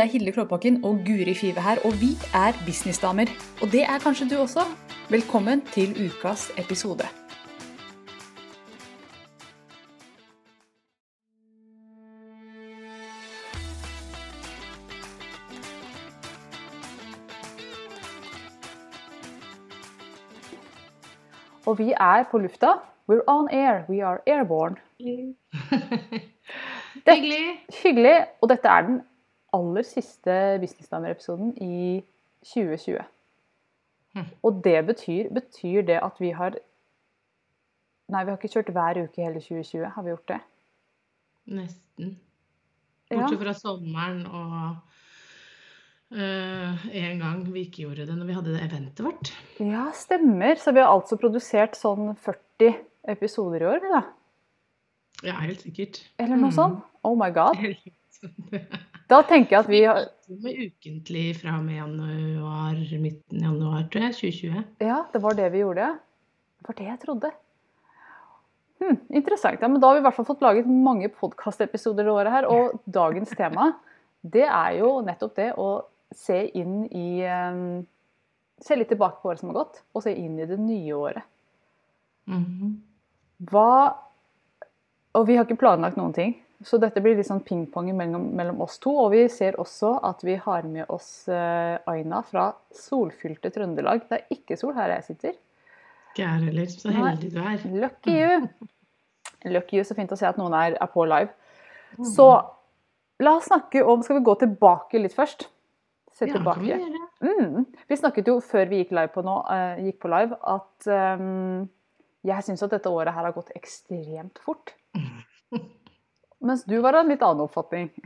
Det er Hilde Klåbakken og Guri Five her, og vi er businessdamer. Og det er kanskje du også. Velkommen til ukas episode. Og vi er på lufta. We're on air. We are airborne. Hyggelig. Hyggelig. Og dette er den aller siste Businessdamer-episoden i 2020. Hm. Og det betyr, betyr det at vi har Nei, vi har ikke kjørt hver uke i hele 2020. Har vi gjort det? Nesten. Ja. Bortsett fra sommeren og eh, en gang vi ikke gjorde det når vi hadde det eventet vårt. Ja, stemmer. Så vi har altså produsert sånn 40 episoder i år, vi da. Ja, helt sikkert. Eller noe Mm. sånt. Oh my god. Helt sikkert. Da tenker jeg at vi har Med ukentlig fra og med januar, midten januar, tror jeg. 2020. Ja, det var det vi gjorde. Det var det jeg trodde. Hm, interessant. Ja, men da har vi i hvert fall fått laget mange podkastepisoder det året her. Og dagens tema, det er jo nettopp det å se inn i um, Se litt tilbake på året som har gått, og se inn i det nye året. Mhm. Hva Og vi har ikke planlagt noen ting. Så dette blir litt sånn pingpong mellom, mellom oss to. Og vi ser også at vi har med oss eh, Aina fra solfylte Trøndelag. Det er ikke sol her jeg sitter. Ikke jeg heller. Så heldig du er. Lucky you! Lucky you, Så fint å se at noen er, er på live. Så la oss snakke om Skal vi gå tilbake litt først? Se ja, kan vi gjøre. Mm. Vi snakket jo før vi gikk live på, nå, uh, gikk på live, at um, jeg syns at dette året her har gått ekstremt fort. Mens du var av en litt annen oppfatning.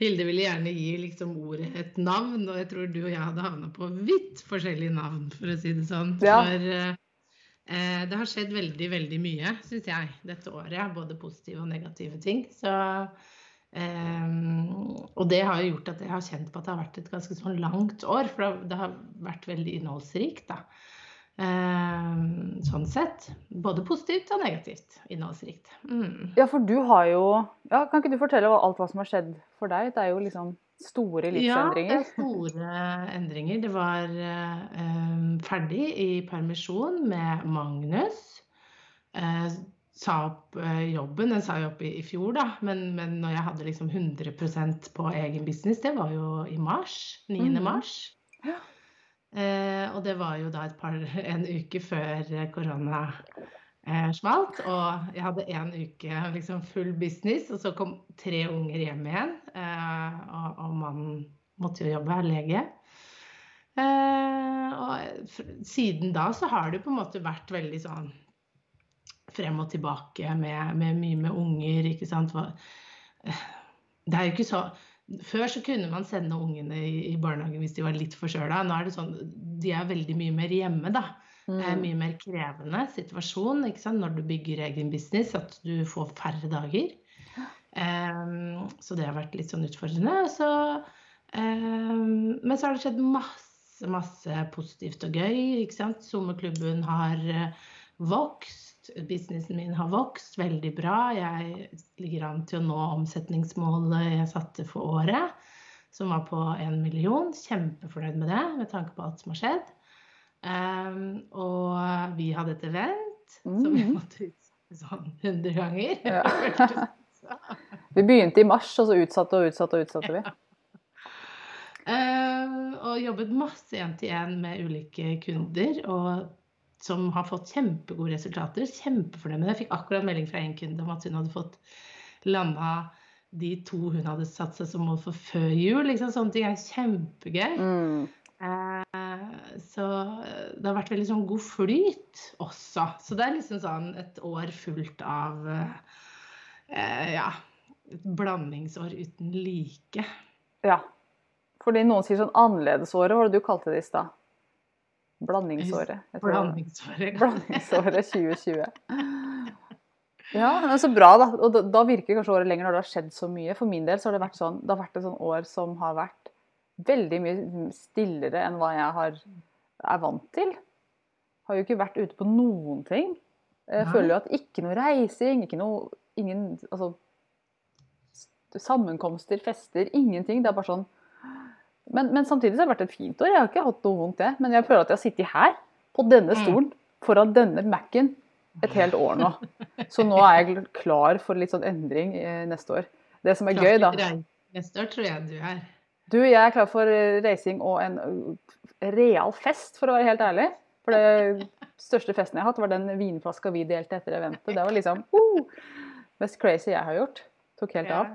Hilde ville gjerne gi liksom ordet et navn, og jeg tror du og jeg hadde havna på vidt forskjellige navn, for å si det sånn. Ja. For eh, eh, det har skjedd veldig, veldig mye, syns jeg, dette året. Både positive og negative ting. Så, eh, og det har jo gjort at jeg har kjent på at det har vært et ganske sånn langt år. For det- det har vært veldig innholdsrikt, da. Eh, sånn sett. Både positivt og negativt innholdsrikt. Mm. Ja, for du har jo ja, Kan ikke du fortelle alt hva som har skjedd for deg? Det er jo liksom store Ja, det livsendringer. er store endringer. Det var eh, eh, ferdig i permisjon med Magnus. Eh, sa opp eh, jobben, den sa jeg opp i, i fjor, da. Men, men når jeg hadde liksom 100% på egen business, det var jo i mars. 9. Mm. mars. Ja. Eh, og det var jo da et par, en uke før korona eh, smalt. Og jeg hadde én uke liksom full business, og så kom tre unger hjem igjen. Eh, og, og mannen måtte jo jobbe, er lege. Og siden da så har det på en måte vært veldig sånn frem og tilbake med, med mye med unger, ikke sant. Det er jo ikke så Før så kunne man sende ungene i, barnehagen hvis de var litt forkjøla. Nå er det sånn De er veldig mye mer hjemme, da. Det er en mye mer krevende situasjon ikke sant? når du bygger egen business, at du får færre dager. Um, så det har vært litt sånn utfordrende. Så, um, men så har det skjedd masse, masse positivt og gøy. ikke sant? Sommerklubben har eh, vokst. Businessen min har vokst veldig bra. Jeg ligger an til å nå omsetningsmålet jeg satte for året, som var på én million. Kjempefornøyd med det, med tanke på alt som har skjedd. Um, og vi hadde et event som vi Mhm. måtte utsette sånn 100 ganger. Ja. Vi begynte i mars, og så utsatte og utsatte og utsatte vi. Eh, og jobbet masse én til én med ulike kunder, og som har fått kjempegode resultater. Kjempefornøyd med det. Jeg fikk akkurat melding fra en kunde om at hun hadde fått landa de to hun hadde satt seg som mål for før jul. Liksom. Sånne ting er kjempegøy. Mm. Eh, så det har vært veldig sånn god flyt også. Så det er liksom sånn et år fullt av eh, ja, et blandingsår uten like. Ja. Fordi noen sier sånn annerledesåret, hva var det du kalte det i stad? Blandingsåret. Blandingsåret. Blandingsåret 2020. Ja, men så bra, da. Og da, da virker kanskje året lenger når det har skjedd så mye. For min del så har det vært sånn, det har vært et sånn år som har vært veldig mye stillere enn hva jeg har, er vant til. Har jo ikke vært ute på noen ting. Jeg Nei. føler jo at ikke noe reising, ikke noe ingen Altså sammenkomster, fester, ingenting. Det er bare sånn men, men, samtidig så har det vært et fint år. Jeg har ikke hatt noe vondt, det. Men jeg føler at jeg har sittet her, på denne Mm. stolen, foran denne Mac-en, et helt år nå. Så nå er jeg klar for litt sånn endring eh, neste år. Det som er gøy, da Neste år tror jeg du er. Du, jeg er klar for eh, reising og en uh, real fest, for å være helt ærlig. For det største festen jeg har hatt, var den vinflaska vi delte etter eventet. Det var liksom uh, mest crazy jeg har gjort. Tok helt av.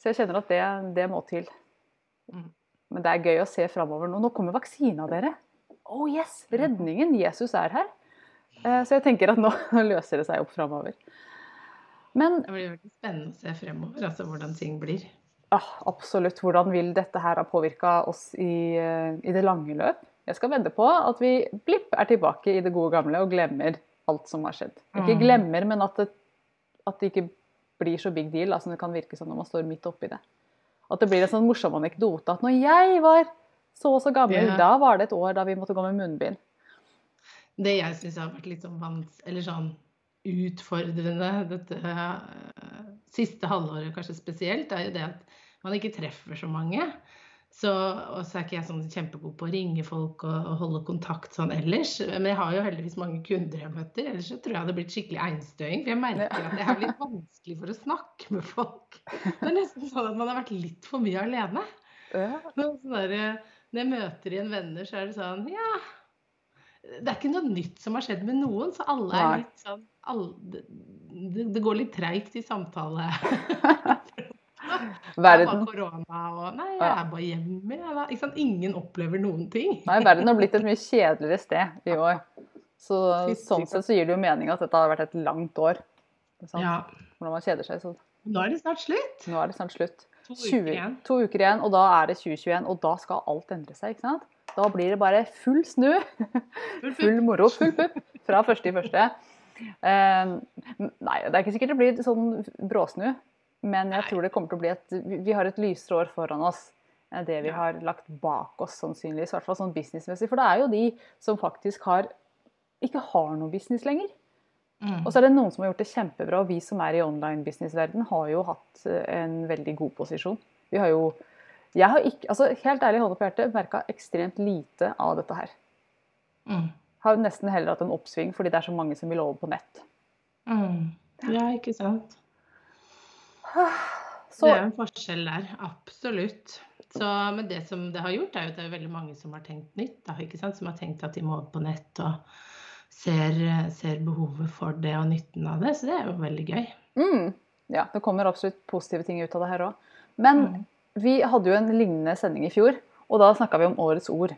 Så jeg kjenner at det, det må til. Men det er gøy å se framover nå. Nå kommer vaksina, dere. Oh yes! Redningen. Jesus er her. Eh, Så jeg tenker at nå løser det seg opp framover. Men Det blir veldig spennende å se fremover, altså hvordan ting blir. ah, absolutt, hvordan vil dette her ha påvirka oss i, eh, i det lange løp? Jeg skal vedde på at vi blipp er tilbake i det gode gamle og glemmer alt som har skjedd. Ikke Mm. glemmer, men at det, at det ikke blir så big deal, altså det kan virke som når man står midt oppi det. At det blir en sånn morsom anekdote at når jeg var så og så gammel, Ja. da var det et år da vi måtte gå med munnbind. Det jeg syns har vært litt sånn vans eller sånn utfordrende dette eh, siste halvåret kanskje spesielt, er jo det at man ikke treffer så mange. Så, og så er ikke jeg sånn kjempegod på å ringe folk og, og holde kontakt sånn ellers. Men jeg har jo heldigvis mange kunder jeg møter. Ellers så tror jeg det hadde blitt skikkelig einstøing. For jeg merker at jeg har litt vanskelig for å snakke med folk. Det er nesten sånn at man har vært litt for mye alene. Sånn der, når jeg møter igjen venner, så er det sånn Ja. Det er ikke noe nytt som har skjedd med noen, så alle er litt sånn alle, det, det går litt treigt i samtale. Det er Verden, korona og Nei, jeg er bare hjemme, jeg, sant? Ingen opplever noen ting. nei, verden har blitt et mye kjedeligere sted i år. Så, sånn sett så gir det jo mening at dette har vært et langt år. Ja. Hvordan man kjeder seg. Så Nå er det snart slutt. nå er det snart slutt. To 20, uker igjen. to uker igjen, og da er det 2021, og da skal alt endre seg. ikke sant? Da blir det bare full snu. Full full. moro, full pupp fra første i første. Eh, nei, det er ikke sikkert det blir sånn bråsnø, men jeg tror det kommer til å bli et vi- har et lysere år foran oss enn det vi har lagt bak oss, sannsynligvis. I hvert fall sånn businessmessig. For det er jo de som faktisk har ikke har noe business lenger. Mm. Og så er det noen som har gjort det kjempebra, og vi som er i online business-verden har jo hatt eh, en veldig god posisjon. Vi har jo Jeg har ikke, altså helt ærlig, hånda på hjertet, merka ekstremt lite av dette her. Mm. Har nesten heller hatt en oppsving fordi det er så mange som vil over på nett. Mm. Ja, ikke sant. Så Det er en forskjell der, absolutt. Så, men det som det har gjort, er jo at det er veldig mange som har tenkt nytt. Da? Som har tenkt at de må over på nett og ser, ser behovet for det og nytten av det. Så det er jo veldig gøy. mm, ja, det kommer absolutt positive ting ut av det her òg. Men Mm. vi hadde jo en lignende sending i fjor, og da snakka vi om årets ord.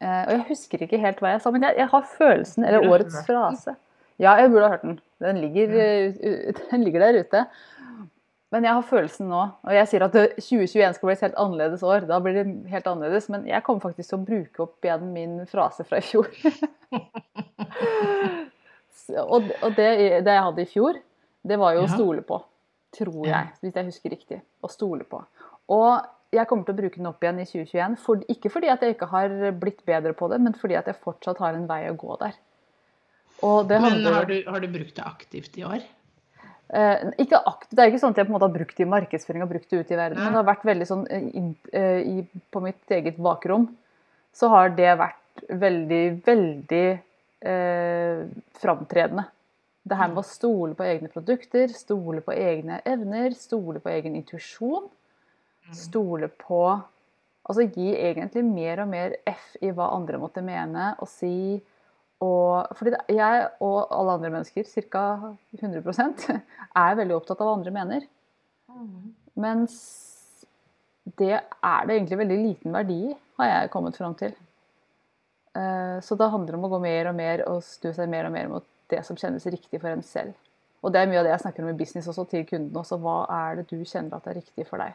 Eh, og jeg husker ikke helt hva jeg sa, men jeg, jeg har følelsen, eller årets frase. Ja, jeg burde ha hørt den. Den ligger, eh, den ligger der ute. Men jeg har følelsen nå, og jeg sier at 2021 skal bli et helt annerledes år. Da blir det helt annerledes, men jeg kommer faktisk til å bruke opp igjen min frase fra i fjor. Og det, det jeg hadde i fjor, det var jo å stole på. Tror jeg, hvis jeg husker riktig. Å stole på. Og jeg kommer til å bruke den opp igjen i 2021. For, ikke fordi at jeg ikke har blitt bedre på det, men fordi at jeg fortsatt har en vei å gå der. Men har du, har du brukt det aktivt i år? Eh, ikke akt, det er ikke sånn at jeg på en måte har brukt det i markedsføring og brukt det ute i verden, men det har vært veldig sånn eh, eh, i, På mitt eget bakrom så har det vært veldig, veldig eh, framtredende. Det her med å stole på egne produkter, stole på egne evner, stole på egen intuisjon. Stole på Altså gi egentlig mer og mer F i hva andre måtte mene og si. Og, fordi jeg og alle andre mennesker, ca. 100% er veldig opptatt av hva andre mener. Mens det er det egentlig veldig liten verdi i, har jeg kommet fram til. Eh, Så det handler om å gå mer og mer og stu seg mer og mer mot det som kjennes riktig for en selv. Og det er mye av det jeg snakker om i business også, til kunden også. Hva er det du kjenner at er riktig for deg?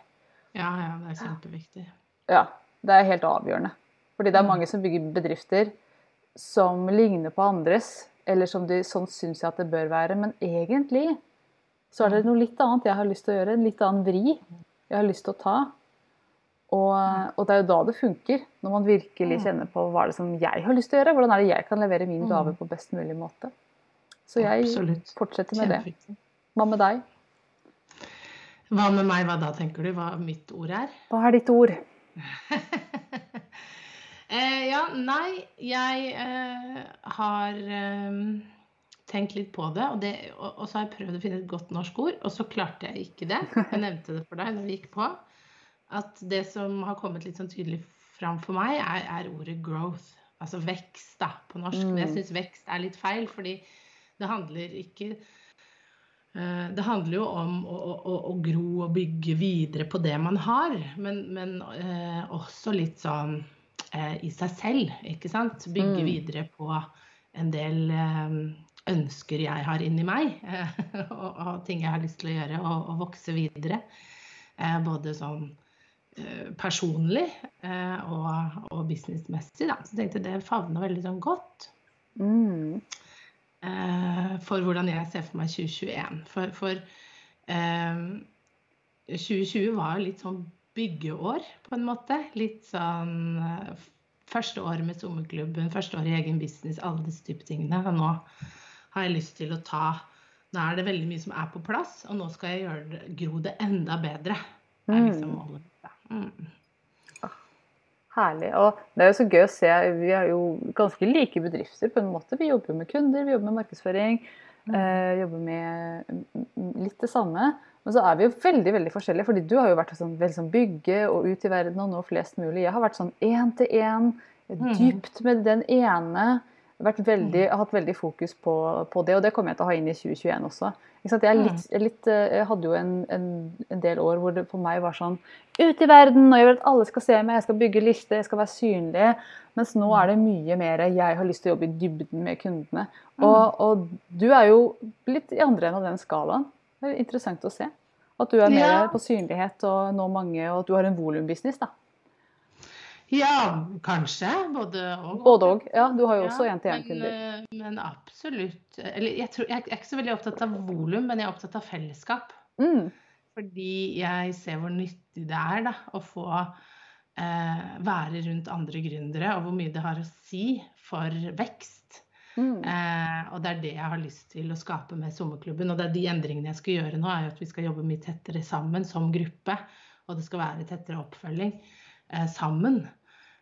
Ja, ja, det er kjempeviktig. Ja, det er helt avgjørende. Fordi det er Mm. mange som bygger bedrifter som ligner på andres, eller som de sånn syns jeg at det bør være. Men egentlig så er det noe litt annet jeg har lyst til å gjøre. En litt annen vri jeg har lyst til å ta. Og, og det er jo da det funker. Når man virkelig Mm. kjenner på hva er det som jeg har lyst til å gjøre. Hvordan er det jeg kan levere min Mm. gave på best mulig måte. Så jeg Absolutt. fortsetter med det. Hva med deg? Hva med meg, hva da, tenker du? Hva mitt ord er? Hva er ditt ord? eh, ja, nei, jeg eh, har eh, tenkt litt på det og, det og, og, så har jeg prøvd å finne et godt norsk ord, og så klarte jeg ikke det. Jeg nevnte det for deg når vi gikk på. At det som har kommet litt sånn tydelig fram for meg, er, er ordet 'growth'. Altså vekst, da, på norsk. Mm. Men jeg mm. syns vekst er litt feil, fordi det handler ikke Eh, det handler jo om å, å, å, gro og bygge videre på det man har, men, men eh, også litt sånn i seg selv, ikke sant. Bygge mm. videre på en del eh, ønsker jeg har inni meg, og, og, ting jeg har lyst til å gjøre, og, og vokse videre. Eh, både sånn eh, personlig og, og businessmessig, da. Så jeg tenkte det favner veldig sånn godt. Mm. Eh, for hvordan jeg ser for meg 2021. For, for eh, 2020 var litt sånn byggeår, på en måte. Litt sånn eh, Første år med sommerklubben, første år i egen business, alle disse type tingene. Og nå har jeg lyst til å ta Nå er det veldig mye som er på plass, og nå skal jeg gjøre det, gro det enda bedre. Det er liksom mm. målet. Mm. Herlig. Og det er jo så gøy å se. Vi er jo ganske like bedrifter på en måte. Vi jobber med kunder, vi jobber med markedsføring. Mm. Eh, jobber med litt det samme. Men så er vi jo veldig veldig forskjellige. fordi du har jo vært sånn, veldig sånn bygge og ut i verden og nå flest mulig. Jeg har vært sånn én til én, mm. dypt med den ene. Veldig, jeg har hatt veldig fokus på, på, det, og det kommer jeg til å ha inn i 2021 også. Jeg, litt, litt, eh, jeg, hadde jo en, en, en, del år hvor det for meg var sånn Ut i verden! Og jeg vil at alle skal se meg, jeg skal bygge liste, jeg skal være synlig. Mens nå er det mye mer jeg har lyst til å jobbe i dybden med kundene. Og, mm. og du er jo litt i andre enden av den skalaen. Det er interessant å se. At du er mer ja. på synlighet og nå mange, og at du har en volumbusiness. da. Ja, kanskje. Både og. Både og. Ja, du har jo også én-til-én-kunder. Men, eh, men, absolutt. Eller jeg, tror, jeg, er ikke så veldig opptatt av volum, men jeg er opptatt av fellesskap. Mm. Fordi jeg ser hvor nyttig det er da, å få eh, være rundt andre gründere, og hvor mye det har å si for vekst. Mm. Eh, og det er det jeg har lyst til å skape med sommerklubben. Og det er de endringene jeg skal gjøre nå, er jo at vi skal jobbe mye tettere sammen som gruppe. Og det skal være tettere oppfølging sammen.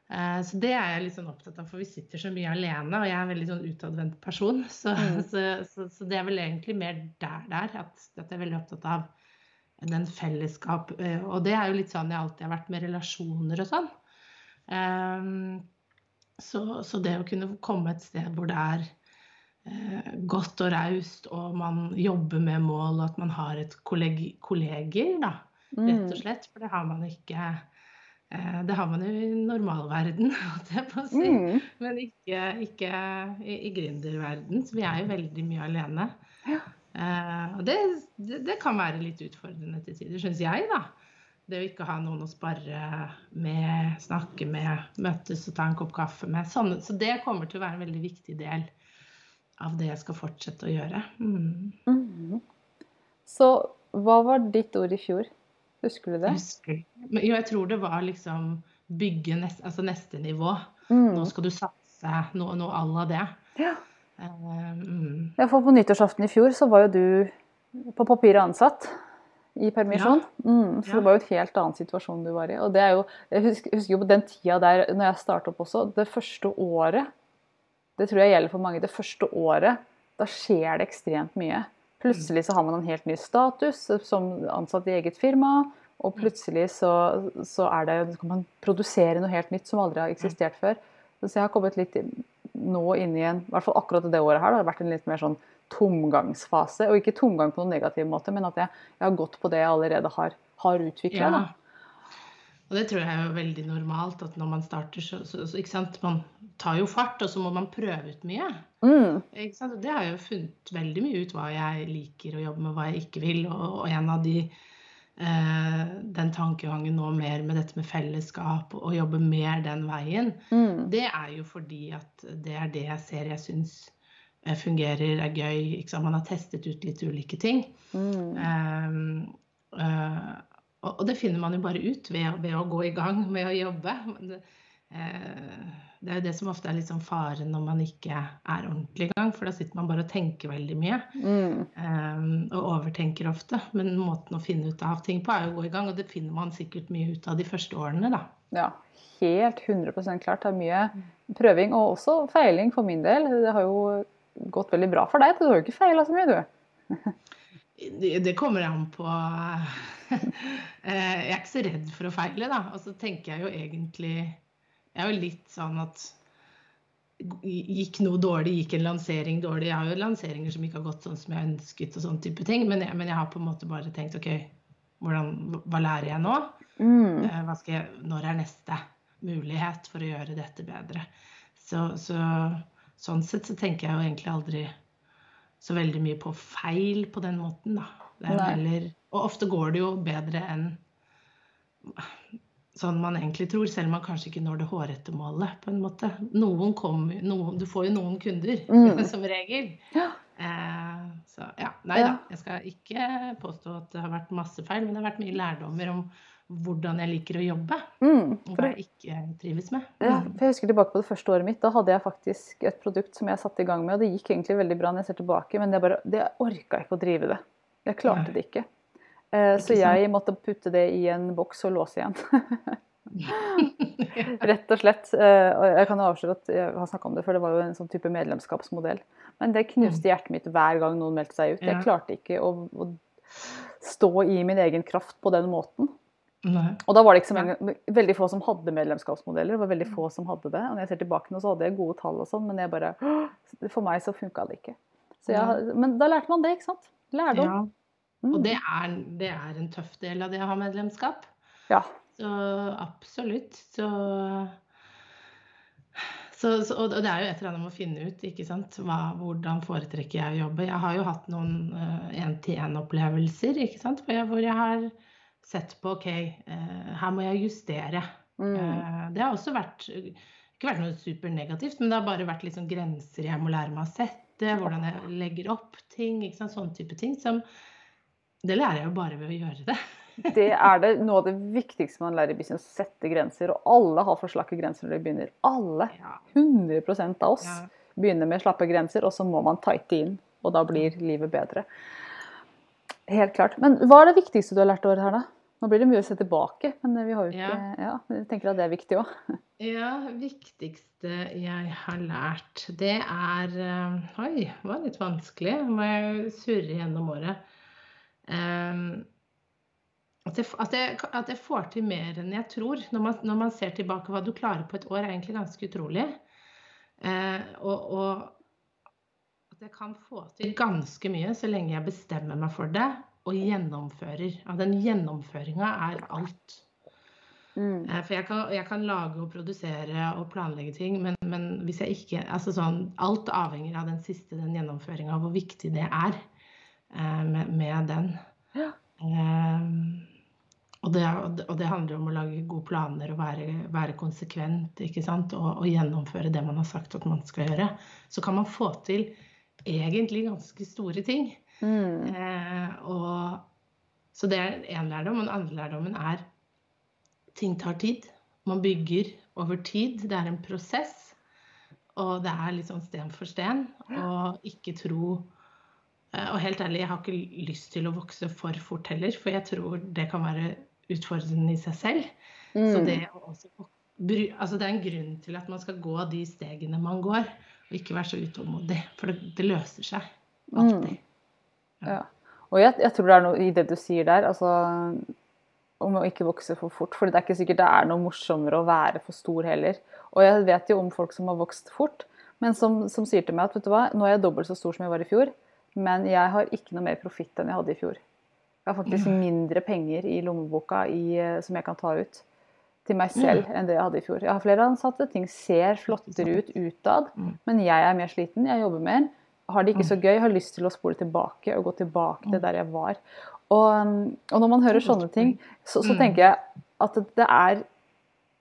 Eh, så det er jeg litt sånn opptatt av, for vi sitter så mye alene, og jeg er en veldig sånn utadvendt person. Så, mm. så, så, så, det er vel egentlig mer der der, at, at, jeg er veldig opptatt av den fellesskap. Eh, og det er jo litt sånn jeg alltid har vært med relasjoner og sånn. Um, så, det å kunne komme et sted hvor det er godt og raust, og man jobber med mål, og at man har et kollegi kolleger, da, rett og mm. slett. For det har man ikke Eh, det har man jo i normalverden, si. Mm. Men ikke, ikke i, i gründerverden. Så vi er jo veldig mye alene. Ja. Uh, og det, det, det, kan være litt utfordrende til tider, syns jeg, da. Det å ikke ha noen å spare med, snakke med, møtes og ta en kopp kaffe med. Sånn, så det kommer til å være en veldig viktig del av det jeg skal fortsette å gjøre. Mm. Mm. Så hva var ditt ord i fjor? Husker du det? Husker. Men, jo, jeg tror det var liksom bygge nest, altså neste nivå. Mm. Nå skal du satse, noe, noe à la det. Ja. Um, ja, for på nyttårsaften i fjor så var jo du på papiret ansatt i permisjon. Ja. Mm, så ja. det var jo et helt annen situasjon du var i. Og det er jo, jeg husker, husker jo på den tida der når jeg starta opp også, det første året Det tror jeg gjelder for mange. Det første året, da skjer det ekstremt mye. Plutselig så har man en helt ny status som ansatt i eget firma. Og plutselig så, så, det, så kan man produsere noe helt nytt som aldri har eksistert før. Så jeg har kommet litt nå inn i en I hvert fall akkurat det året her det har vært en litt mer sånn tomgangsfase. Og ikke tomgang på noen negativ måte, men at jeg, jeg har gått på det jeg allerede har, har utvikla. Ja. Og det tror jeg er jo veldig normalt at når man starter, så, så, så ikke sant? Man tar jo fart, og så må man prøve ut mye. Mm. Ikke sant? Og det har jeg jo funnet veldig mye ut hva jeg liker å jobbe med, hva jeg ikke vil. Og, og en av de eh, Den tankegangen nå mer med dette med fellesskap og jobbe mer den veien, mm. det er jo fordi at det er det jeg ser jeg syns eh, fungerer, er gøy. Man har testet ut litt ulike ting. Mm. Eh, uh, og, det finner man jo bare ut ved, ved, å gå i gang med å jobbe. eh, Det er jo det som ofte er litt sånn faren når man ikke er ordentlig i gang, for da sitter man bare og tenker veldig mye. Mm. eh, og overtenker ofte. Men måten å finne ut av ting på er jo å gå i gang, og det finner man sikkert mye ut av de første årene, da. Ja, helt 100% klart. Det er mye prøving og også feiling for min del. Det har jo gått veldig bra for deg. Du har jo ikke feila så mye, du. Det, kommer an på Eh, Jeg er ikke så redd for å feile, da. Og så tenker jeg jo egentlig Jeg er jo litt sånn at Gikk noe dårlig, gikk en lansering dårlig Jeg har jo lanseringer som ikke har gått sånn som jeg ønsket, og sånn type ting. Men jeg, men jeg har på en måte bare tenkt OK, hvordan, hva lærer jeg nå? Mm. Eh, jeg, når er neste mulighet for å gjøre dette bedre? Så, så, sånn sett så tenker jeg jo egentlig aldri så veldig mye på feil på den måten, da. Det er heller, og ofte går det jo bedre enn sånn man egentlig tror, selv om man kanskje ikke når det hårete målet, på en måte. Kommer, noen, du får jo noen kunder, Mm. som regel. Ja. Eh, så ja, nei da. Jeg skal ikke påstå at det har vært masse feil, men det har vært mye lærdommer om hvordan jeg liker å jobbe, Mm. og hva jeg ikke trives med. ja, Mm. for jeg husker tilbake på det første året mitt. Da hadde jeg faktisk et produkt som jeg satte i gang med, og det gikk egentlig veldig bra når jeg ser tilbake, men jeg bare, det orka ikke å drive det. Jeg klarte ja. det ikke. Eh, så Ikke sant? jeg måtte putte det i en boks og låse igjen. Rett og slett. Eh, jeg kan jo avsløre at jeg har snakka om det før, det var jo en sånn type medlemskapsmodell. Men det knuste hjertet mitt hver gang noen meldte seg ut. Jeg klarte ikke å, å stå i min egen kraft på den måten. Nei. Og da var det ikke så mange, veldig få som hadde medlemskapsmodeller. Det var veldig få som hadde det. Og når jeg ser tilbake nå, så hadde jeg gode tall og sånn, men jeg bare For meg så funka det ikke. Så jeg, men da lærte man det, ikke sant? Lærdom. Ja. Mm. Og det er, det er en tøff del av det å ha medlemskap. Ja. Så absolutt. Så, så, så Og det er jo et eller annet med å finne ut, ikke sant. Hva, hvordan foretrekker jeg å jobbe. Jeg har jo hatt noen én-til-én-opplevelser, ikke sant. Hvor jeg, hvor jeg har sett på OK, eh, her må jeg justere. Mm. Eh, det har også vært ikke vært noe supernegativt, men det har bare vært sånn grenser jeg må lære meg å sette. Hvordan jeg legger opp ting. ikke sant, Sånne type ting. Som, det lærer jeg jo bare ved å gjøre det. Det er det noe av det viktigste man lærer i business. Å sette grenser. Og alle har for slakke grenser når de begynner. Alle. Ja, 100 av oss begynner med slappe grenser, og så må man tighte inn. Og da blir livet bedre. Helt klart. Men hva er det viktigste du har lært i året her, da? Nå blir det mye å se tilbake, men vi har jo ikke Ja, ja tenker at det er viktig òg. Ja, viktigste jeg har lært, det er eh, Oi, det var litt vanskelig. Må jeg surre gjennom året. Um, at, jeg, at, jeg, at jeg får til mer enn jeg tror. Når man, når man ser tilbake hva du klarer på et år, er egentlig ganske utrolig. Eh, og, og at jeg kan få til ganske mye så lenge jeg bestemmer meg for det og gjennomfører. At den gjennomføringa er alt. Mm. Eh, For jeg kan, jeg kan lage og produsere og planlegge ting, men, men hvis jeg ikke altså sånn, Alt avhenger av den siste, den gjennomføringa, hvor viktig det er eh, med, med den. Ja. Eh, og, det, og det handler om å lage gode planer og være, være konsekvent ikke sant? Og, og gjennomføre det man har sagt at man skal gjøre. Så kan man få til egentlig ganske store ting. Mm. Eh, og, så det er én lærdom. Og den andre lærdommen er ting tar tid. Man bygger over tid. Det er en prosess. Og det er litt sånn sten for sten. Og ikke tro eh, Og helt ærlig, jeg har ikke lyst til å vokse for fort heller, for jeg tror det kan være utfordrende i seg selv. Så Mm. det, også, altså det er en grunn til at man skal gå de stegene man går, og ikke være så utålmodig. For det, det løser seg. Alltid. Ja. Og jeg, jeg tror det er noe i det du sier der, altså om å ikke vokse for fort. For det er ikke sikkert det er noe morsommere å være for stor heller. Og jeg vet jo om folk som har vokst fort, men som, som sier til meg at vet du hva, nå er jeg dobbelt så stor som jeg var i fjor, men jeg har ikke noe mer profitt enn jeg hadde i fjor. Jeg har faktisk mindre penger i lommeboka i, eh, som jeg kan ta ut til meg selv enn det jeg hadde i fjor. Jeg har flere ansatte, ting ser flottere ut utad, Mm. men jeg er mer sliten, jeg jobber mer. Har det ikke så gøy, har lyst til å spole tilbake og gå tilbake til der jeg var. Og, um, og når man hører sånne ting, så, så Mm. tenker jeg at det, er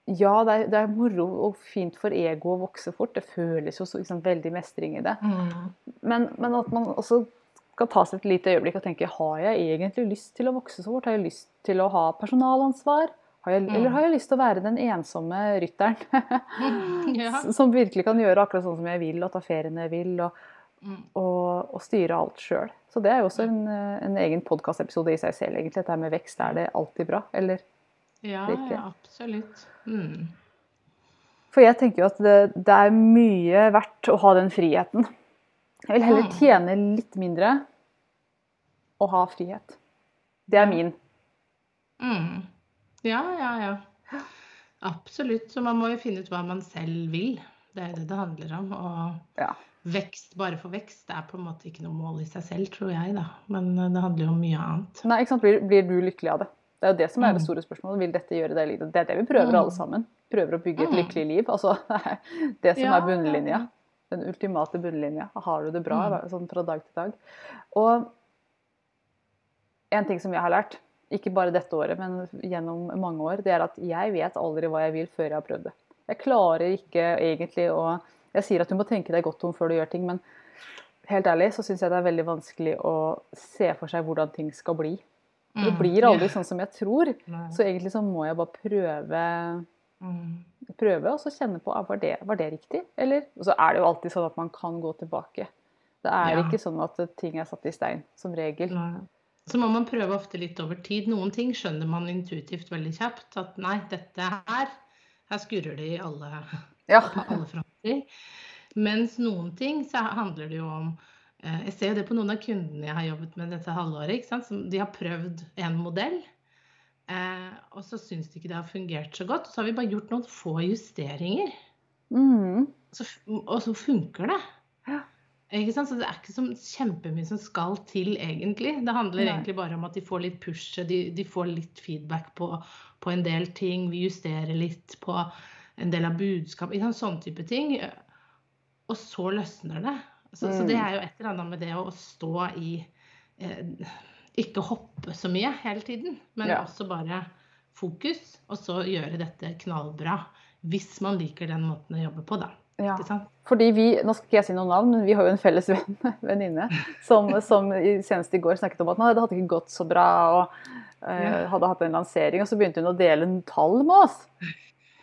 Ja, det er, det er moro og fint for ego å vokse fort. Det føles jo så liksom, veldig mestring i det. Mm. Men, men at man også skal ta seg et lite øyeblikk og tenke har jeg egentlig lyst til å vokse så fort? Har jeg lyst til å ha personalansvar? Har jeg, Eller Mm. har jeg lyst til å være den ensomme rytteren Ja. som virkelig kan gjøre akkurat sånn som jeg vil, og ta ferien jeg vil, og, Mm. Og, og styre alt sjøl. Så det er jo også en, eh, en egen podkastepisode i seg selv, egentlig. Dette med vekst, er det alltid bra? Eller Ja, ja, absolutt. Mm. For jeg tenker jo at det, det er mye verdt å ha den friheten. Jeg vil heller tjene litt mindre og ha frihet. Det er min. Mm. Ja, ja, ja. Absolutt. Så man må jo finne ut hva man selv vil. Det er det det handler om. Og Ja. Vekst bare for vekst det er på en måte ikke noe mål i seg selv, tror jeg, da. Men eh, det handler jo om mye annet. Nei, ikke sant? Blir, blir du lykkelig av det? Det er jo det som er det Mm. store spørsmålet. Vil dette gjøre deg lykkelig? Det er det vi prøver Mm. alle sammen. Prøver å bygge et Mm. lykkelig liv. Altså, det som er bunnlinja. Den ultimate bunnlinja. Har du det bra sånn fra dag til dag? Og en ting som jeg har lært, ikke bare dette året, men gjennom mange år, det er at jeg vet aldri hva jeg vil før jeg har prøvd det. Jeg klarer ikke egentlig å Jeg sier at du må tenke deg godt om før du gjør ting, men helt ærlig så syns jeg det er veldig vanskelig å se for seg hvordan ting skal bli. Det Mm. blir aldri sånn som jeg tror. Så egentlig så må jeg bare prøve, Mm. prøve og så kjenne på ah, var, det, var det riktig, eller? Og så er det jo alltid sånn at man kan gå tilbake. Det er Ja. ikke sånn at ting er satt i stein, som regel. Nei. Så må man prøve ofte litt over tid. Noen ting skjønner man intuitivt veldig kjapt. At nei, dette her Her skurrer det i alle, Ja. på alle fronter. Mens noen ting så handler det jo om eh, Jeg ser jo det på noen av kundene jeg har jobbet med dette halvåret. ikke sant? Som de har prøvd en modell, eh, og så syns de ikke det har fungert så godt. Så har vi bare gjort noen få justeringer, Mm. så, og så funker det. Ja. Ikke sant? Så det er ikke så kjempemye som skal til, egentlig. Det handler Nei. egentlig bare om at de får litt push, de, de får litt feedback på, på en del ting. Vi justerer litt på en del av budskap, ikke sånn type ting. Og så løsner det. Så, så det Mm. er jo et eller annet med det å stå i eh, Ikke hoppe så mye hele tiden, men Ja. også bare fokus. Og så gjøre dette knallbra. Hvis man liker den måten å jobbe på, da. Ja. Fordi vi, nå skal ikke jeg si noen navn, men vi har jo en felles venn, venninne som, som senest i går snakket om at nei, det hadde ikke gått så bra, og eh, hadde hatt en lansering, og så begynte hun å dele en tall med oss.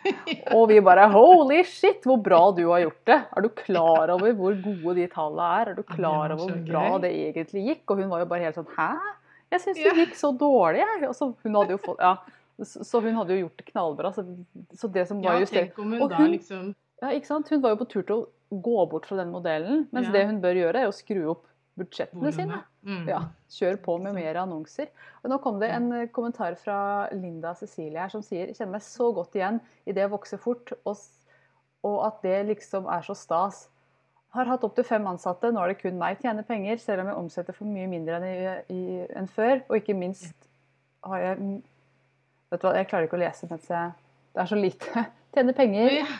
Og vi bare holy shit, hvor bra du har gjort det. Er du klar over hvor gode de tallene er? Er du klar over hvor bra det egentlig gikk? Og hun var jo bare helt sånn hæ? Jeg syns det gikk så dårlig, jeg. Og så hun hadde jo fått ja, så hun hadde jo gjort det knallbra. Så, så det som var Ja, justert hun Og hun- liksom ja, ikke sant? Hun var jo på tur til å gå bort fra den modellen, mens Ja. det hun bør gjøre, er å skru opp budsjettene sine. Mm. Ja, Kjør på med mer annonser. Og nå kom det en eh, kommentar fra Linda Cecilie her som sier kjenner meg så godt igjen i det å vokse fort, og, og at det liksom er så stas. Har hatt opptil fem ansatte, nå er det kun meg. Tjener penger, selv om jeg omsetter for mye mindre enn, i, i, enn før. Og ikke minst har jeg Vet du hva, jeg klarer ikke å lese mens jeg Det er så lite. Tjener penger.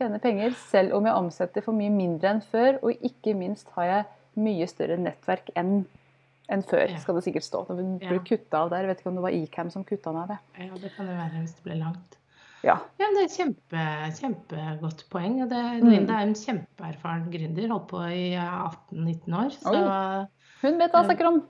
Tjener penger selv om jeg omsetter for mye mindre enn før, og ikke minst har jeg mye større nettverk enn enn før, skal det sikkert stå. Når hun Ja. ble kutta av der. Vet ikke om det var Icam som kutta av det. ja, det kan det være hvis det ble langt. Ja. Ja, Det er et kjempe, kjempegodt poeng. og det, Mm. Linda er en kjempeerfaren gründer. Holdt på i 18-19 år. Så Hun vet hva hun snakker om.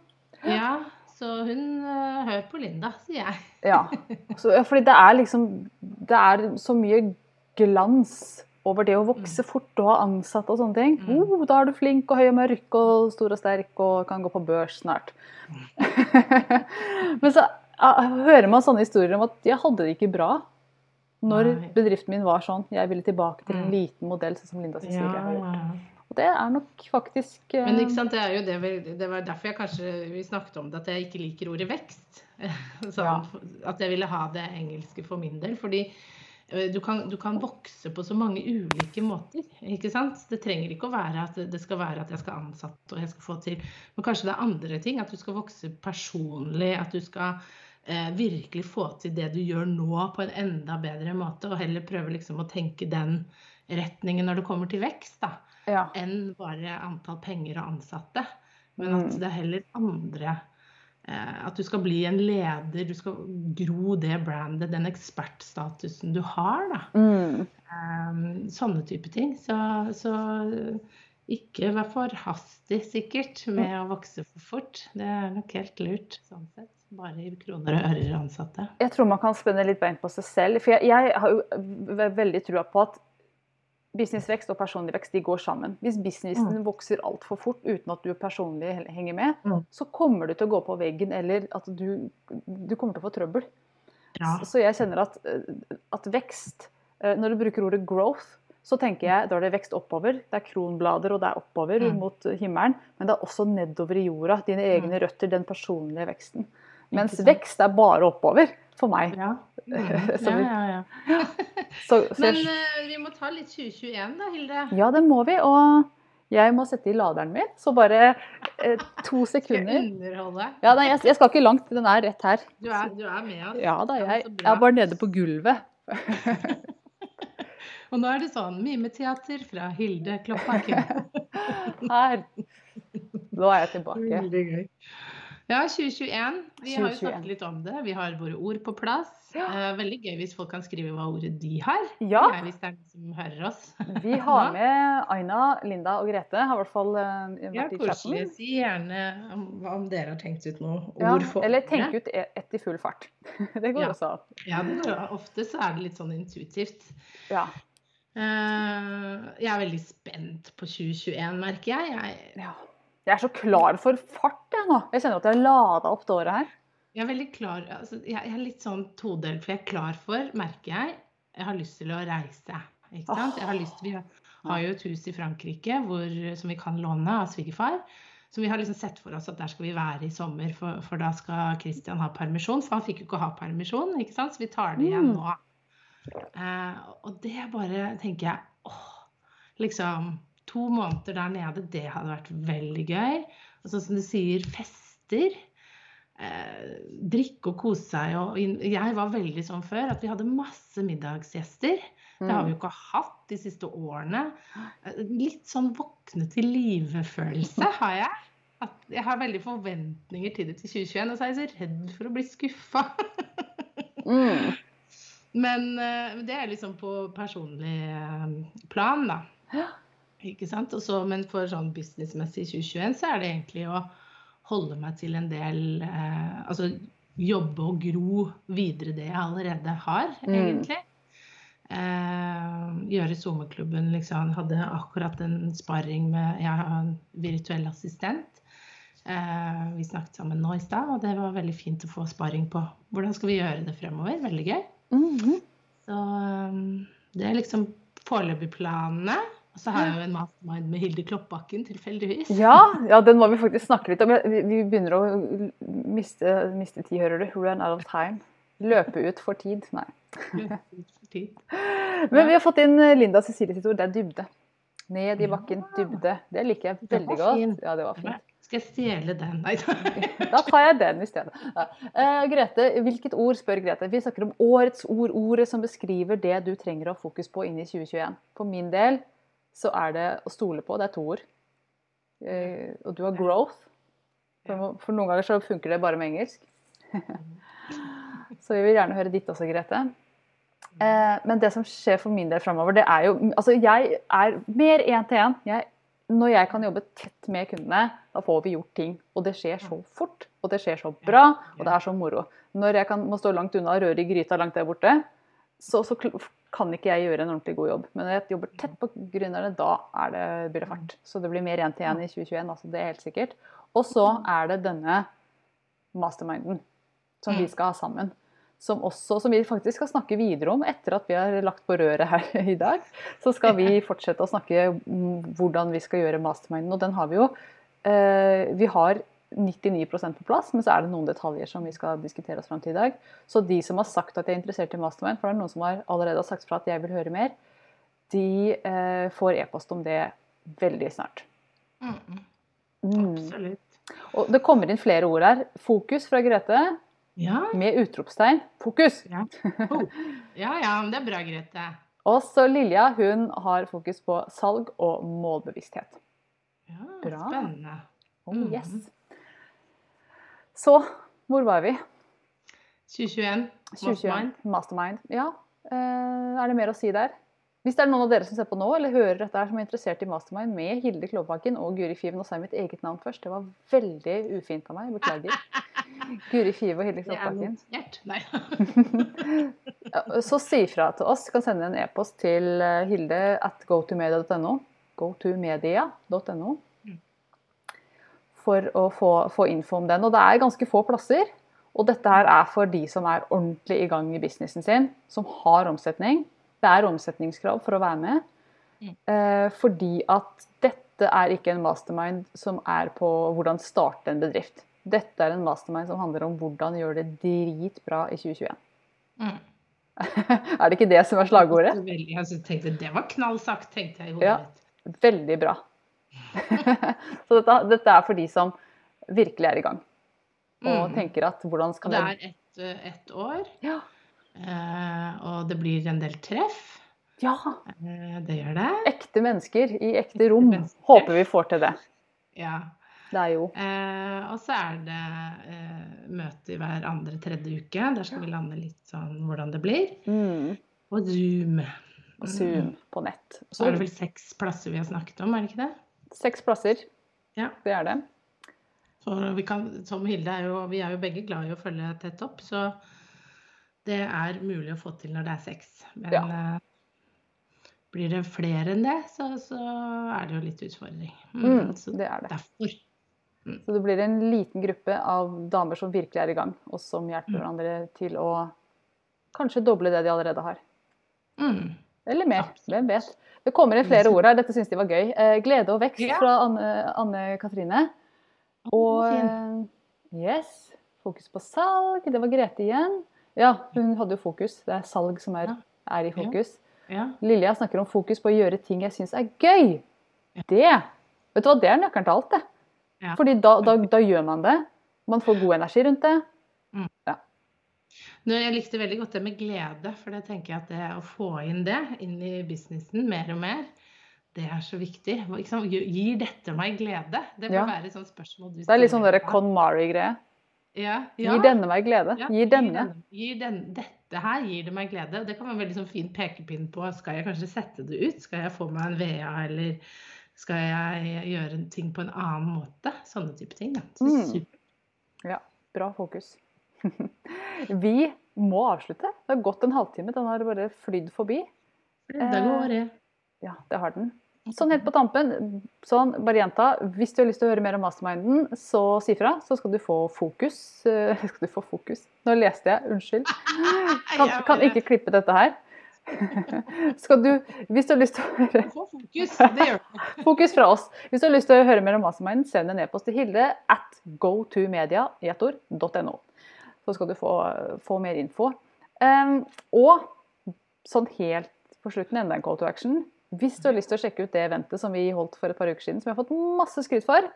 ja, så hun uh, hører på Linda, sier jeg. Ja. Så, ja, fordi det er liksom Det er så mye glans over det å vokse fort og ha ansatte og sånne ting. Mm. Oh, da er du flink og høy og mørk og stor og sterk og kan gå på børs snart. Men så hører man sånne historier om at jeg hadde det ikke bra når bedriften min var sånn. Jeg ville tilbake til en Mm. liten modell, sånn som Linda Cecilie har gjort. Og det er nok faktisk eh, Men sant, det er jo det, vi- det var derfor jeg kanskje vi snakket om det, at jeg ikke liker ordet vekst. Sånn, Ja. At jeg ville ha det engelske for min del. Fordi du kan, du kan vokse på så mange ulike måter. ikke sant? Det trenger ikke å være at det skal være at jeg skal ansatt og jeg skal få til Men kanskje det er andre ting. At du skal vokse personlig. At du skal eh, virkelig få til det du gjør nå på en enda bedre måte. Og heller prøve liksom å tenke den retningen når det kommer til vekst. da ja. enn bare antall penger og ansatte. Men Mm. at det er heller andre eh, At du skal bli en leder, du skal gro det brandet, den ekspertstatusen du har. da. Mm. Eh, sånne type ting. Så, så ikke være for hastig, sikkert, med å vokse for fort. Det er nok helt lurt sånn sett. Bare i kroner og ører ansatte. Jeg tror man kan spenne litt bein på seg selv. For jeg, jeg har jo veldig trua på at businessvekst og personlig vekst de går sammen. Hvis businessen mm. vokser altfor fort uten at du personlig henger med, mm. så kommer du til å gå på veggen, eller at du, du kommer til å få trøbbel. Ja. Så, så, jeg kjenner at, at, vekst eh, Når du bruker ordet 'growth', så tenker jeg da er det vekst oppover. Det er kronblader, og det er oppover mm. mot himmelen. Men det er også nedover i jorda. Dine egne mm. røtter, den personlige veksten. Mens vekst er bare oppover for meg. Ja, mm. ja, ja. ja. så, så Men uh, vi må ta litt 2021 da, Hilde? Ja, det må vi. Og jeg må sette i laderen min, så bare eh, to sekunder. Ja, nei, jeg, jeg, skal ikke langt. Den er rett her. Du er, du er med oss? Ja da, jeg, jeg er bare nede på gulvet. Og nå er det sånn mimeteater fra Hilde Kloppakken. her. Nå er jeg tilbake. Veldig gøy. Ja, 2021. Vi 2021. har jo snakket litt om det. Vi har våre ord på plass. Ja. Uh, veldig gøy hvis folk kan skrive hva ordet de har. Ja. Jeg, hvis det er noen som hører oss. Vi har med Aina, Linda og Grete. Har i hvert fall uh, vært ja, i chatten. Si gjerne om, om, dere har tenkt ut noe ja, ord for Eller tenk ut e- ett i full fart. det går ja. også an. Ja, ofte så er det litt sånn intuitivt. Ja. Uh, jeg er veldig spent på 2021, merker jeg. jeg ja. Jeg er så klar for fart jeg nå. Jeg kjenner at jeg har lada opp det året her. Jeg er veldig klar, altså, jeg er litt sånn todelt, for jeg er klar for, merker jeg, jeg har lyst til å reise. Ikke sant? Jeg har lyst, vi har jo et hus i Frankrike hvor, som vi kan låne av svigerfar. Så vi har liksom sett for oss at der skal vi være i sommer, for, for da skal Christian ha permisjon. For han fikk jo ikke ha permisjon, ikke sant? så vi tar det igjen mm. nå. Eh, og det bare tenker jeg åh, liksom to måneder der nede, det hadde vært veldig gøy. Og sånn som du sier, fester. Eh, drikke og kose seg. Og jeg var veldig sånn før at vi hadde masse middagsgjester. Det har vi jo mm. ikke hatt de siste årene. Eh, litt sånn våkne til live-følelse har jeg. At jeg har veldig forventninger til det til 2021, og så er jeg så redd for å bli skuffa. mm. Men uh, det er liksom på personlig uh, plan, da. Ikke sant? Også, men for sånn businessmessig 2021 så er det egentlig å holde meg til en del eh, Altså jobbe og gro videre det jeg allerede har, mm. egentlig. Eh, gjøre SoMe-klubben liksom Hadde akkurat en sparring med Jeg har en virtuell assistent. Eh, vi snakket sammen nå i stad, og det var veldig fint å få sparring på hvordan skal vi gjøre det fremover. Veldig gøy. Mm -hmm. Så um, det er liksom foreløpig planene. Så har jeg jo en mastermind med Hilde Kloppbakken, tilfeldigvis. Ja, ja, den må vi faktisk snakke litt om. Vi begynner å miste, miste tid, hører du. Run out of time. Løpe ut for tid. Nei. Løpe ut for tid. Men vi har fått inn eh, Linda Cecilie sitt ord. Det er dybde. Ned i bakken, dybde. Det liker jeg veldig godt. Ja, det var fint. Skal jeg stjele den? Nei. da tar jeg den i stedet. Ja. Uh, Grete, hvilket ord spør Grete? Vi snakker om årets ord. Ordet som beskriver det du trenger å ha fokus på inn i 2021. For min del så er det å stole på. Det er to ord. Eh, og du har growth. For, for, noen ganger så funker det bare med engelsk. så vi vil gjerne høre ditt også, Grete. Eh, men det som skjer for min del framover, det er jo Altså, jeg er mer én-til-én. Når jeg kan jobbe tett med kundene, da får vi gjort ting. Og det skjer så fort, og det skjer så bra, og det er så moro. Når jeg kan, må stå langt unna og røre i gryta langt der borte, så, så kan ikke jeg gjøre en ordentlig god jobb. Men når jeg jobber tett på gründerne, da det, blir det fart. Så det blir mer én til én i 2021, altså det er helt sikkert. Og så er det denne masterminden som vi mm. skal ha sammen. Som, også, som vi faktisk skal snakke videre om etter at vi har lagt på røret her i dag. Så skal vi fortsette å snakke om hvordan vi skal gjøre masterminden. Og den har vi jo. Eh, vi har 99% på plass, men så er det noen detaljer som vi skal diskutere oss fram til i dag. Så de som har sagt at de er interessert i mastermind, for det er noen som har allerede har sagt fra at jeg vil høre mer, de eh, får e-post om det veldig snart. Mm. Mm. Absolutt. Og det kommer inn flere ord her. Fokus fra Grete. Ja. Med utropstegn. Fokus! Ja. Oh. ja ja, det er bra, Grete. Og så Lilja, hun har fokus på salg og målbevissthet. Ja, bra. Spennende. Oh, yes. Så hvor var vi? 2021. Mastermind. Mastermind. Ja. Eh, er det mer å si der? Hvis det er noen av dere som ser på nå, eller hører dette her, som er interessert i Mastermind med Hilde Klåbakken og Guri Fiv Nå sa jeg mitt eget navn først. Det var veldig ufint av meg. Beklager. Guri Five og Hilde Klåbakken. Så si fra til oss. Du kan sende en e-post til eh, hilde at gotomedia.no. Gotomedia.no. For å få, få info om den. Og det er ganske få plasser. Og dette her er for de som er ordentlig i gang i businessen sin, som har omsetning. Det er omsetningskrav for å være med. Mm. Eh, fordi at dette er ikke en mastermind som er på hvordan starte en bedrift. Dette er en mastermind som handler om hvordan gjøre det dritbra i 2021. Mm. er det ikke det som er slagordet? Veldig, jeg tenkte, det var knall sagt, tenkte jeg i hodet Ja. Veldig bra. Så dette, dette er for de som virkelig er i gang. Og Mm. tenker at hvordan skal det jeg er ett et år, Ja. eh, og det blir en del treff. ja! Eh, det gjør det. Ekte mennesker i ekte rom. Ekte Håper vi får til det. Ja. Det er jo Eh, og så er det eh, møte i hver andre tredje uke. Der skal vi lande litt sånn hvordan det blir. mm, Og Zoom. og Zoom på nett. Så er det vel seks plasser vi har snakket om, er det ikke det? Seks plasser. Ja. Det er det. For vi kan, som Hilde er jo, vi er jo begge glad i å følge tett opp, så det er mulig å få til når det er sex. Men Ja. eh, blir det flere enn det, så, så er det jo litt utfordring. Mm, mm, det er det. derfor. Så det blir en liten gruppe av damer som virkelig er i gang, og som hjelper Mm. hverandre til å kanskje doble det de allerede har. Mm. Eller mer. Hvem vet. Det kommer inn flere ord her. Dette syns de var gøy. Eh, glede og vekst fra Anne, Anne Katrine. Og eh, yes, fokus på salg. Det var Grete igjen. Ja, hun hadde jo fokus. Det er salg som er, er i fokus. Ja. Lilja snakker om fokus på å gjøre ting jeg syns er gøy. Det vet du hva, det er nøkkelen til alt, det. Ja. Fordi da, da, da gjør man det. Man får god energi rundt det. Jeg likte veldig godt det med glede, for det tenker jeg at det å få inn det inn i businessen mer og mer, det er så viktig. Gir dette meg glede? Det må Ja. være et sånt spørsmål du Det er litt sånn deg. KonMari-greie. Ja, ja. Gir denne meg glede? Ja, Gir denne. Gir den, dette her gir det meg glede. Det kan være en veldig sånn fin pekepinn på skal jeg kanskje sette det ut? Skal jeg få meg en VA, eller skal jeg gjøre ting på en annen måte? Sånne type ting. Da. Så Mm. super. Bra fokus. Vi må avslutte. Det har gått en halvtime. Den har bare flydd forbi. Det går, det. Ja, det har den. Sånn helt på tampen, sånn, bare gjenta. Hvis du har lyst til å høre mer om masterminden, så si fra. Så skal du få fokus. Eh, Skal du få fokus? Nå leste jeg, unnskyld. Kan, kan ikke klippe dette her. Skal du, hvis du har lyst til å høre fokus. Fokus fra oss. Hvis du har lyst til å høre mer om Mastermind, send en e-post til Hilde at gotomedia i ett ord, .no. Så skal du få, få mer info. Um, og sånn helt på slutten, enda en call to action. Hvis du har lyst til å sjekke ut det eventet som vi holdt for et par uker siden, som jeg har fått masse skryt for,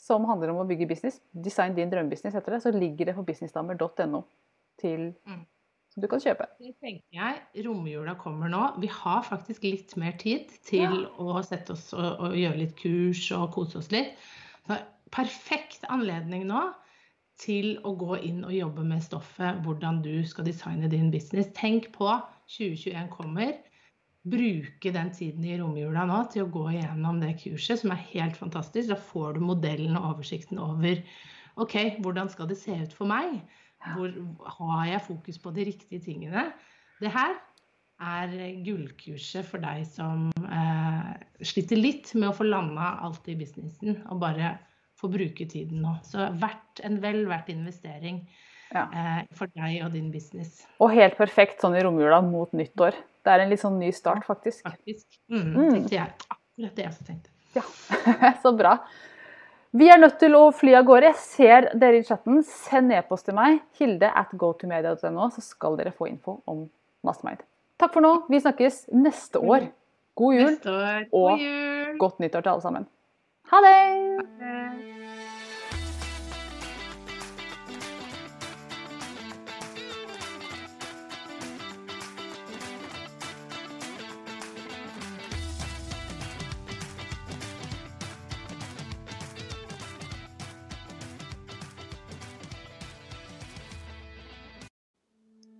som handler om å bygge business, design din drømmebusiness heter det, så ligger det på businessdamer.no til Mm. du kan kjøpe. Det tenker jeg. Romjula kommer nå. Vi har faktisk litt mer tid til å sette oss og, og gjøre litt kurs og kose oss litt. Så perfekt anledning nå til å gå inn og jobbe med stoffet, hvordan du skal designe din business. Tenk på 2021 kommer. Bruke den tiden i romjula nå til å gå igjennom det kurset, som er helt fantastisk. Da får du modellen og oversikten over OK, hvordan skal det se ut for meg? Hvor har jeg fokus på de riktige tingene? Det her er gullkurset for deg som eh, sliter litt med å få landa alt i businessen, og bare få bruke tiden nå. Så verdt, en vel verdt investering Ja. eh, for deg og din business, Og helt perfekt sånn i romjula mot nyttår. Det er en litt sånn ny start, faktisk. faktisk. Mm, Mm. tenkte jeg. Akkurat det jeg også tenkte. Ja, så bra. Vi er nødt til å fly av gårde. Jeg ser dere i chatten. Send e-post til meg, hilde at gotomedia.no, så skal dere få info om Mastermind. Takk for nå. Vi snakkes neste år. God jul. År. God jul! Godt nyttår til alle sammen. Ha det! Eh,